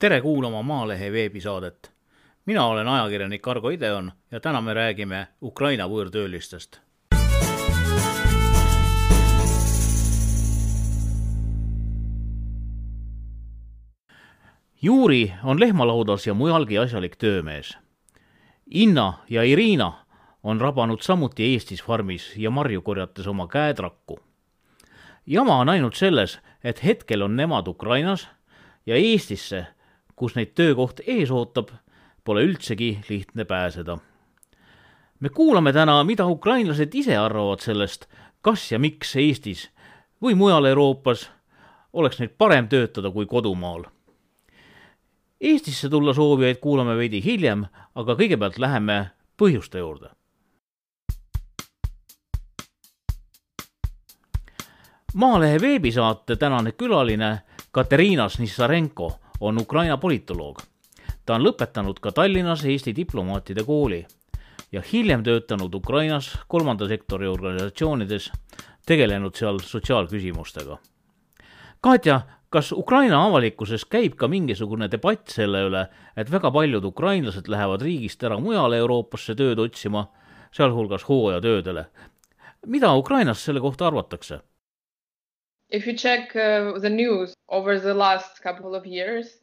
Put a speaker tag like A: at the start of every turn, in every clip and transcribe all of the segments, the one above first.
A: tere kuulama Maalehe veebisaadet. mina olen ajakirjanik Argo Ideon ja täna me räägime Ukraina võõrtöölistest. Juuri on lehmalaudas ja mujalgi asjalik töömees. Inna ja Irina on rabanud samuti Eestis farmis ja marju korjates oma käed rakku. jama on ainult selles, et hetkel on nemad Ukrainas ja Eestisse, kus neid töökoht ees ootab, pole üldsegi lihtne pääseda. me kuulame täna, mida ukrainlased ise arvavad sellest, kas ja miks Eestis või mujal Euroopas oleks neil parem töötada kui kodumaal. Eestisse tulla soovijaid kuulame veidi hiljem, aga kõigepealt läheme põhjuste juurde Maalehe veebisaate tänane külaline Katariina Snissarenko on Ukraina politoloog. ta on lõpetanud ka Tallinnas Eesti diplomaatide kooli ja hiljem töötanud Ukrainas kolmanda sektori organisatsioonides, tegelenud seal sotsiaalküsimustega. Katja, kas Ukraina avalikkuses käib ka mingisugune debatt selle üle, et väga paljud ukrainlased lähevad riigist ära mujale Euroopasse tööd otsima, sealhulgas hooajatöödele? mida Ukrainas selle kohta arvatakse?
B: If you check uh, the news over the last couple of years,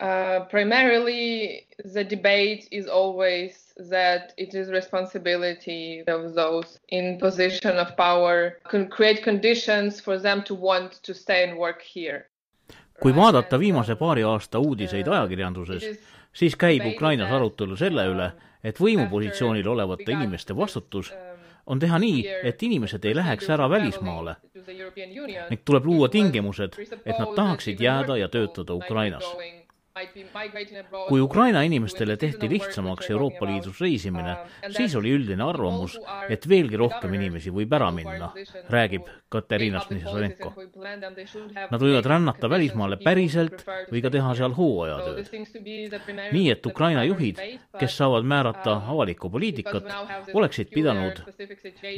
B: uh, primarily the debate is always that it is responsibility of those in position of power can create conditions for them to want to stay and work here.
A: kui vaadata viimase paari aasta uudiseid ajakirjanduses, siis käib Ukrainas arutelu selle üle, et võimupositsioonil olevate inimeste vastutus on teha nii, et inimesed ei läheks ära välismaale ning tuleb luua tingimused, et nad tahaksid jääda ja töötada Ukrainas. Kui Ukraina inimestele tehti lihtsamaks Euroopa Liidus reisimine, siis oli üldine arvamus, et veelgi rohkem inimesi võib ära minna, räägib Katariina Snisarenko. Nad võivad rännata välismaale päriselt või ka teha seal hooajatööd. nii et Ukraina juhid, kes saavad määrata avalikku poliitikat, oleksid pidanud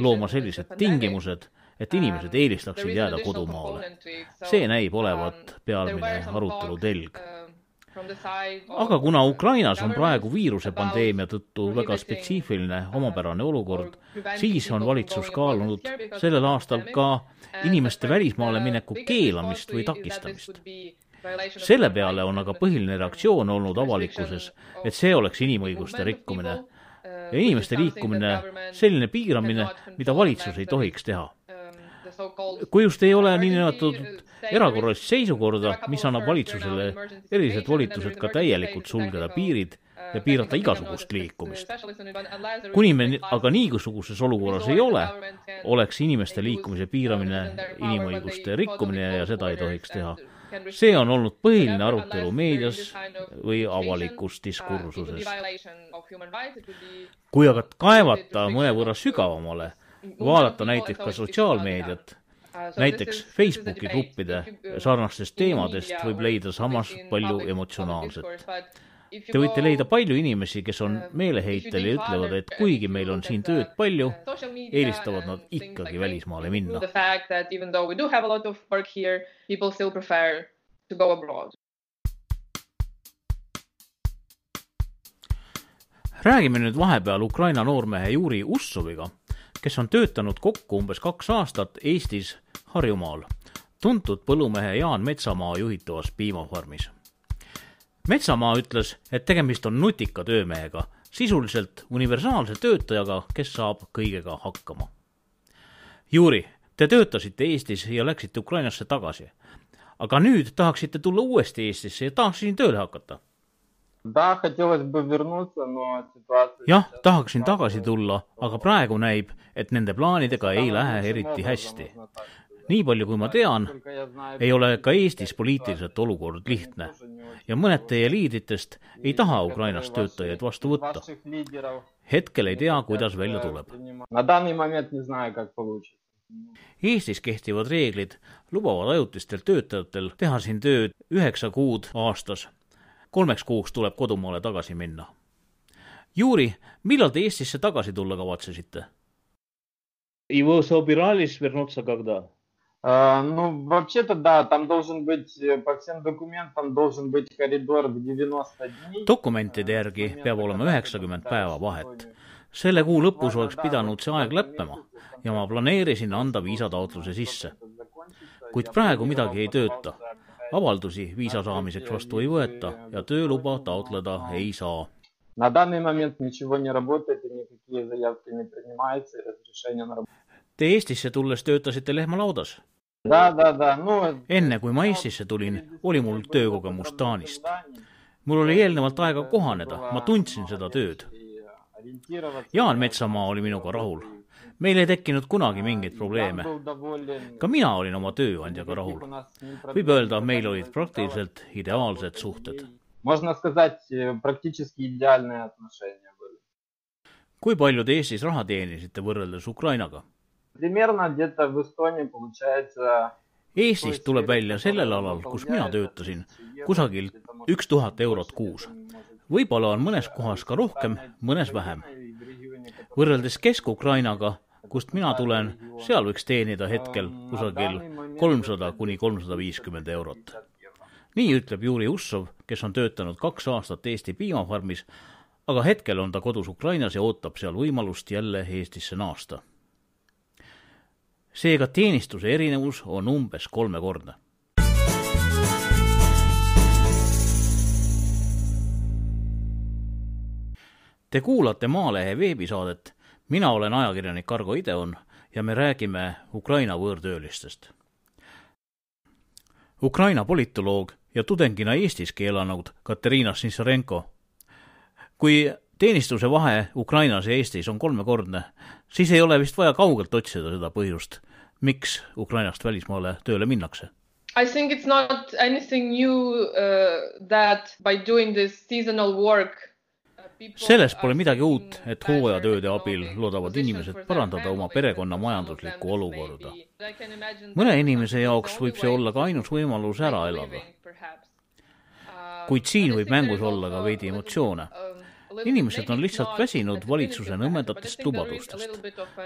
A: looma sellised tingimused, et inimesed eelistaksid jääda kodumaale. see näib olevat pealmine arutelu telg aga kuna Ukrainas on praegu viirusepandeemia tõttu väga spetsiifiline omapärane olukord, siis on valitsus kaalunud sellel aastal ka inimeste välismaale mineku keelamist või takistamist. selle peale on aga põhiline reaktsioon olnud avalikkuses, et see oleks inimõiguste rikkumine. ja inimeste liikumine selline piiramine, mida valitsus ei tohiks teha kui just ei ole niinimetatud erakorralist seisukorda, mis annab valitsusele erilised volitused ka täielikult sulgeda piirid ja piirata igasugust liikumist. kuni me aga niisuguses olukorras ei ole, oleks inimeste liikumise piiramine inimõiguste rikkumine ja seda ei tohiks teha. see on olnud põhiline arutelu meedias või avalikus diskursuses. kui aga kaevata mõnevõrra sügavamale, vaadata näiteks ka sotsiaalmeediat, näiteks Facebooki gruppide sarnastest teemadest võib leida samas palju emotsionaalset. Te võite leida palju inimesi, kes on meeleheitel ja ütlevad, et kuigi meil on siin tööd palju, eelistavad nad ikkagi välismaale minna. räägime nüüd vahepeal Ukraina noormehe Juri Ussoviga, kes on töötanud kokku umbes kaks aastat Eestis Harjumaal, tuntud põllumehe Jaan Metsamaa juhitavas piimafarmis. Metsamaa ütles, et tegemist on nutika töömehega, sisuliselt universaalse töötajaga, kes saab kõigega hakkama. Juri, te töötasite Eestis ja läksite Ukrainasse tagasi. aga nüüd tahaksite tulla uuesti Eestisse ja tahaks siin tööle hakata jah, tahaksin tagasi tulla, aga praegu näib, et nende plaanidega ei lähe eriti hästi nii palju kui ma tean, ei ole ka Eestis poliitiliselt olukord lihtne ja mõned teie liidritest ei taha Ukrainast töötajaid vastu võtta. hetkel ei tea, kuidas välja tuleb. Eestis kehtivad reeglid lubavad ajutistel töötajatel teha siin tööd üheksa kuud aastas kolmeks kuuks tuleb kodumaale tagasi minna. Juri, millal te Eestisse tagasi tulla kavatsesite?
C: Его собирались вернуться когда? Ну, вообще-то да, там должен быть, э, по всем документам должен быть коридор в 90 дней.
A: dokumentide järgi peab olema üheksakümmend päeva vahet. selle kuu lõpus oleks pidanud see aeg lõppema ja ma planeerisin anda viisataotluse sisse. kuid praegu midagi ei tööta. avaldusi viisa saamiseks vastu ei võeta ja tööluba taotleda ei saa.
C: На данный момент ничего не работает и никакие заявки не принимаются и разрешения на работу.
A: Te Eestisse tulles töötasite lehmalaudas?
C: No,
A: enne kui ma Eestisse tulin, oli mul töökogemus Taanist. mul oli eelnevalt aega kohaneda, ma tundsin seda tööd. Jaan Metsamaa oli minuga rahul. meil ei tekkinud kunagi mingeid probleeme. ka mina olin oma tööandjaga rahul. võib öelda, meil olid praktiliselt ideaalsed suhted. kui palju te Eestis raha teenisite võrreldes Ukrainaga? Eestis tuleb välja sellel alal, kus mina töötasin, kusagil üks tuhat eurot kuus. võib-olla on mõnes kohas ka rohkem, mõnes vähem. võrreldes Kesk-Ukrainaga kust mina tulen, seal võiks teenida hetkel kusagil kolmsada kuni kolmsada viiskümmend eurot. nii ütleb Juri Ussov, kes on töötanud kaks aastat Eesti piimafarmis, aga hetkel on ta kodus Ukrainas ja ootab seal võimalust jälle Eestisse naasta seega teenistuse erinevus on umbes kolmekordne. Te kuulate Maalehe veebisaadet, mina olen ajakirjanik Argo Ideon ja me räägime Ukraina võõrtöölistest. Ukraina politoloog ja tudengina Eestiski elanud Katariina Snissarenko. kui teenistuse vahe Ukrainas ja Eestis on kolmekordne, siis ei ole vist vaja kaugelt otsida seda põhjust, miks Ukrainast välismaale tööle minnakse?
B: I think it's not anything new uh, that by doing this seasonal work
A: selles pole midagi uut, et hooajatööde abil loodavad inimesed parandada oma perekonna majanduslikku olukorda. mõne inimese jaoks võib see olla ka ainus võimalus ära elada. kuid siin võib mängus olla ka veidi emotsioone inimesed on lihtsalt väsinud valitsuse nõmedatest lubadustest.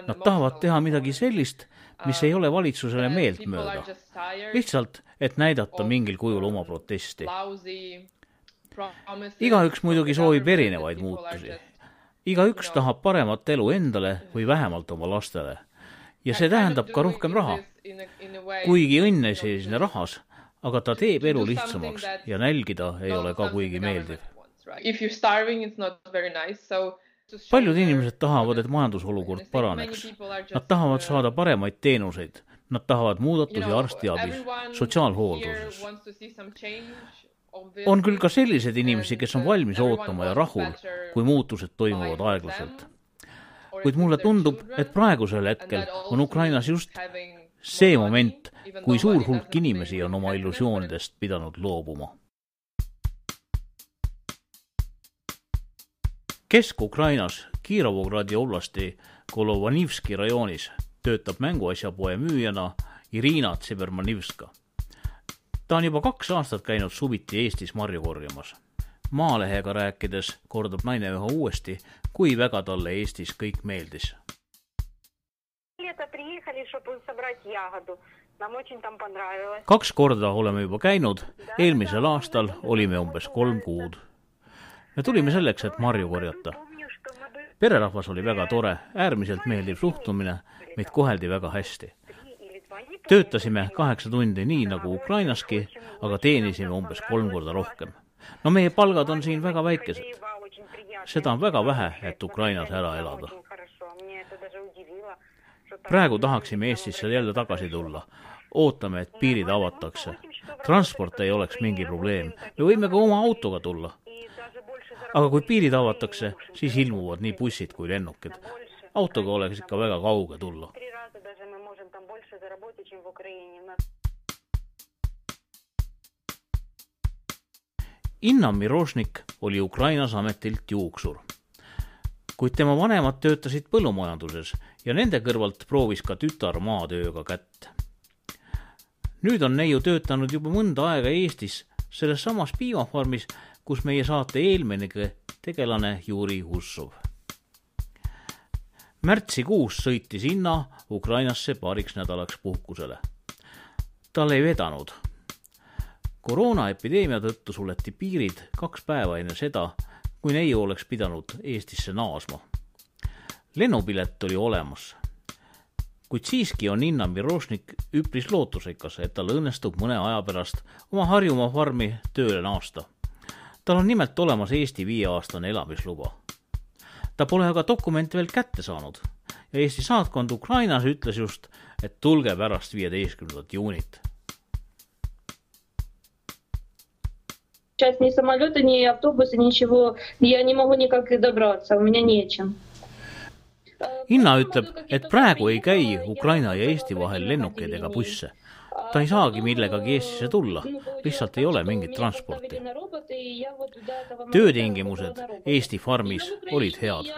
A: Nad tahavad teha midagi sellist, mis ei ole valitsusele meeltmööda. lihtsalt, et näidata mingil kujul oma protesti. Igaüks muidugi soovib erinevaid muutusi. igaüks tahab paremat elu endale või vähemalt oma lastele. ja see tähendab ka rohkem raha. kuigi õnn ei seisne rahas, aga ta teeb elu lihtsamaks ja nälgida ei ole ka kuigi meeldiv paljud inimesed tahavad, et majandusolukord paraneks. Nad tahavad saada paremaid teenuseid, nad tahavad muudatusi arstiabis, sotsiaalhoolduses. On küll ka selliseid inimesi, kes on valmis ootama ja rahul, kui muutused toimuvad aeglaselt. kuid mulle tundub, et praegusel hetkel on Ukrainas just see moment, kui suur hulk inimesi on oma illusioonidest pidanud loobuma Kesk-Ukrainas Kirovogradi oblasti Kolovanivski rajoonis töötab mänguasjapoe müüjana Irina Tsibermanivska. Ta on juba kaks aastat käinud suviti Eestis marju korjamas. Maalehega rääkides kordab naine üha uuesti, kui väga talle Eestis kõik meeldis. kaks korda oleme juba käinud, eelmisel aastal olime umbes kolm kuud me tulime selleks, et marju korjata. pererahvas oli väga tore, äärmiselt meeldiv suhtumine, meid koheldi väga hästi. Töötasime kaheksa tundi nii nagu Ukrainaski, aga teenisime umbes kolm korda rohkem. no meie palgad on siin väga väikesed. seda on väga vähe, et Ukrainas ära elada. praegu tahaksime Eestisse jälle tagasi tulla. ootame, et piirid avatakse. transport ei oleks mingi probleem, me võime ka oma autoga tulla aga kui piirid avatakse, siis ilmuvad nii bussid kui lennukid. autoga oleks ikka väga kauge tulla. Inna Mirošnik oli Ukrainas ametilt juuksur. kuid tema vanemad töötasid põllumajanduses ja nende kõrvalt proovis ka tütar maatööga kätt. nüüd on neiu töötanud juba mõnda aega Eestis selles samas piimafarmis kus meie saate eelmine tegelane Juri Hussov. Märtsikuus sõitis Inna Ukrainasse paariks nädalaks puhkusele. tal ei vedanud. koroonaepideemia tõttu suleti piirid kaks päeva enne seda, kui neiu oleks pidanud Eestisse naasma. lennupilet oli olemas kuid siiski on Inna Mirošnik üpris lootusrikas, et tal õnnestub mõne aja pärast oma Harjumaa farmi tööle naasta. tal on nimelt olemas Eesti viieaastane elamisluba ta pole aga dokumente veel kätte saanud ja Eesti saatkond Ukrainas ütles just, et tulge pärast viieteistkümnendat juunit.
D: Сейчас ни самолета, ни автобуса, ничего. Я не могу никак добраться, у меня нечем.
A: Inna ütleb, et praegu ei käi Ukraina ja Eesti vahel lennukeid ega busse. ta ei saagi millegagi Eestisse tulla, lihtsalt ei ole mingit transporti. töötingimused Eesti farmis olid head.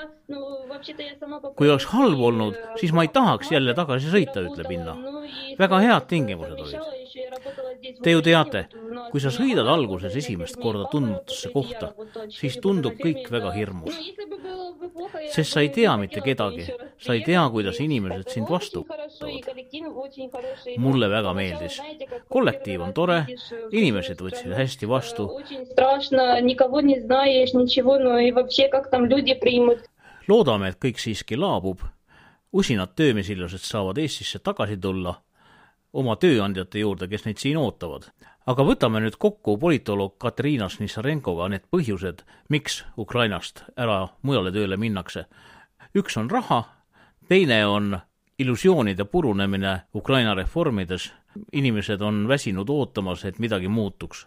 A: kui oleks halb olnud, siis ma ei tahaks jälle tagasi sõita, ütleb Inna. väga head tingimused olid Te ju teate, kui sa sõidad alguses esimest korda tundmatusse kohta, siis tundub kõik väga hirmus. sest sa ei tea mitte kedagi, sa ei tea, kuidas inimesed sind vastu võtavad. mulle väga meeldis. kollektiiv on tore, inimesed võtsid hästi vastu. loodame, et kõik siiski laabub. usinad töömesillased saavad Eestisse tagasi tulla oma tööandjate juurde, kes neid siin ootavad. aga võtame nüüd kokku politoloog Katriina Snissarenkoga need põhjused, miks Ukrainast ära mujale tööle minnakse. üks on raha, teine on illusioonide purunemine Ukraina reformides, inimesed on väsinud ootamas, et midagi muutuks.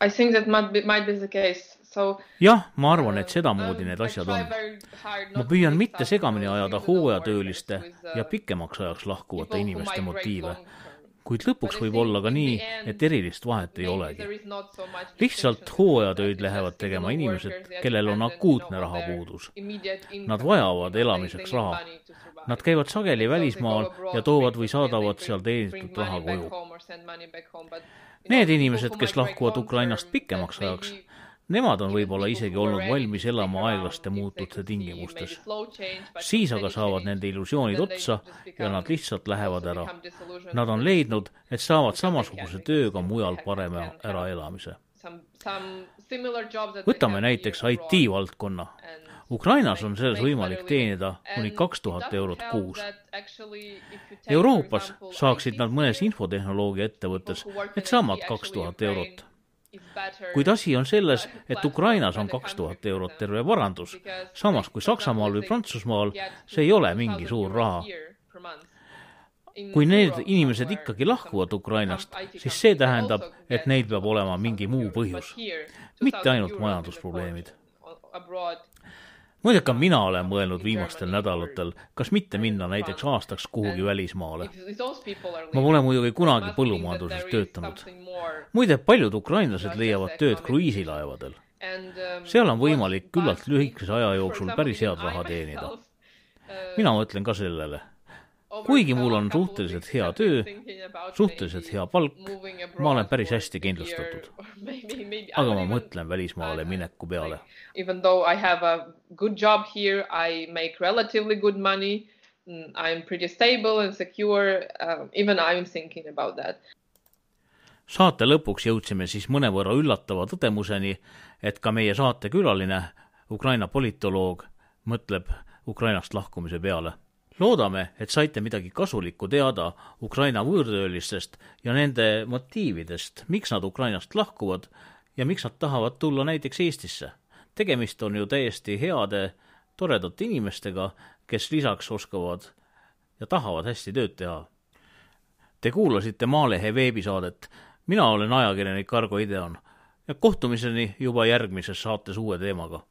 B: I think that might be, might be the case
A: jah, ma arvan, et sedamoodi need asjad on. ma püüan mitte segamini ajada hooajatööliste ja pikemaks ajaks lahkuvate inimeste motiive kuid lõpuks võib olla ka nii, et erilist vahet ei olegi. lihtsalt hooajatöid lähevad tegema inimesed, kellel on akuutne rahapuudus. Nad vajavad elamiseks raha. Nad käivad sageli välismaal ja toovad või saadavad seal teenitud raha koju. Need inimesed, kes lahkuvad Ukrainast pikemaks ajaks, Nemad on võib-olla isegi olnud valmis elama aeglaste muutuste tingimustes. siis aga saavad nende illusioonid otsa ja nad lihtsalt lähevad ära. Nad on leidnud, et saavad samasuguse tööga mujal parema äraelamise. võtame näiteks IT-valdkonna. Ukrainas on selles võimalik teenida kuni kaks tuhat eurot kuus. Euroopas saaksid nad mõnes infotehnoloogia ettevõttes needsamad kaks tuhat eurot kuid asi on selles, et Ukrainas on kaks tuhat eurot terve varandus, samas kui Saksamaal või Prantsusmaal see ei ole mingi suur raha. kui need inimesed ikkagi lahkuvad Ukrainast, siis see tähendab, et neil peab olema mingi muu põhjus, mitte ainult majandusprobleemid muide, ka mina olen mõelnud viimastel nädalatel, kas mitte minna näiteks aastaks kuhugi välismaale. ma pole muidugi kunagi põllumajanduses töötanud. muide, paljud ukrainlased leiavad tööd kruiisilaevadel. seal on võimalik küllalt lühikese aja jooksul päris head raha teenida. mina mõtlen ka sellele kuigi mul on suhteliselt hea töö, suhteliselt hea palk, ma olen päris hästi kindlustatud. aga ma mõtlen välismaale mineku peale.
B: Even though I have a good job here, I make relatively good money. Mm, I am pretty stable and secure uh,. Even I am thinking about that.
A: saate lõpuks jõudsime siis mõnevõrra üllatava tõdemuseni, et ka meie saatekülaline, Ukraina politoloog, mõtleb Ukrainast lahkumise peale loodame, et saite midagi kasulikku teada Ukraina võõrtöölistest ja nende motiividest, miks nad Ukrainast lahkuvad ja miks nad tahavad tulla näiteks Eestisse. tegemist on ju täiesti heade, toredate inimestega, kes lisaks oskavad ja tahavad hästi tööd teha. Te kuulasite Maalehe veebisaadet, mina olen ajakirjanik Argo Ideon ja kohtumiseni juba järgmises saates uue teemaga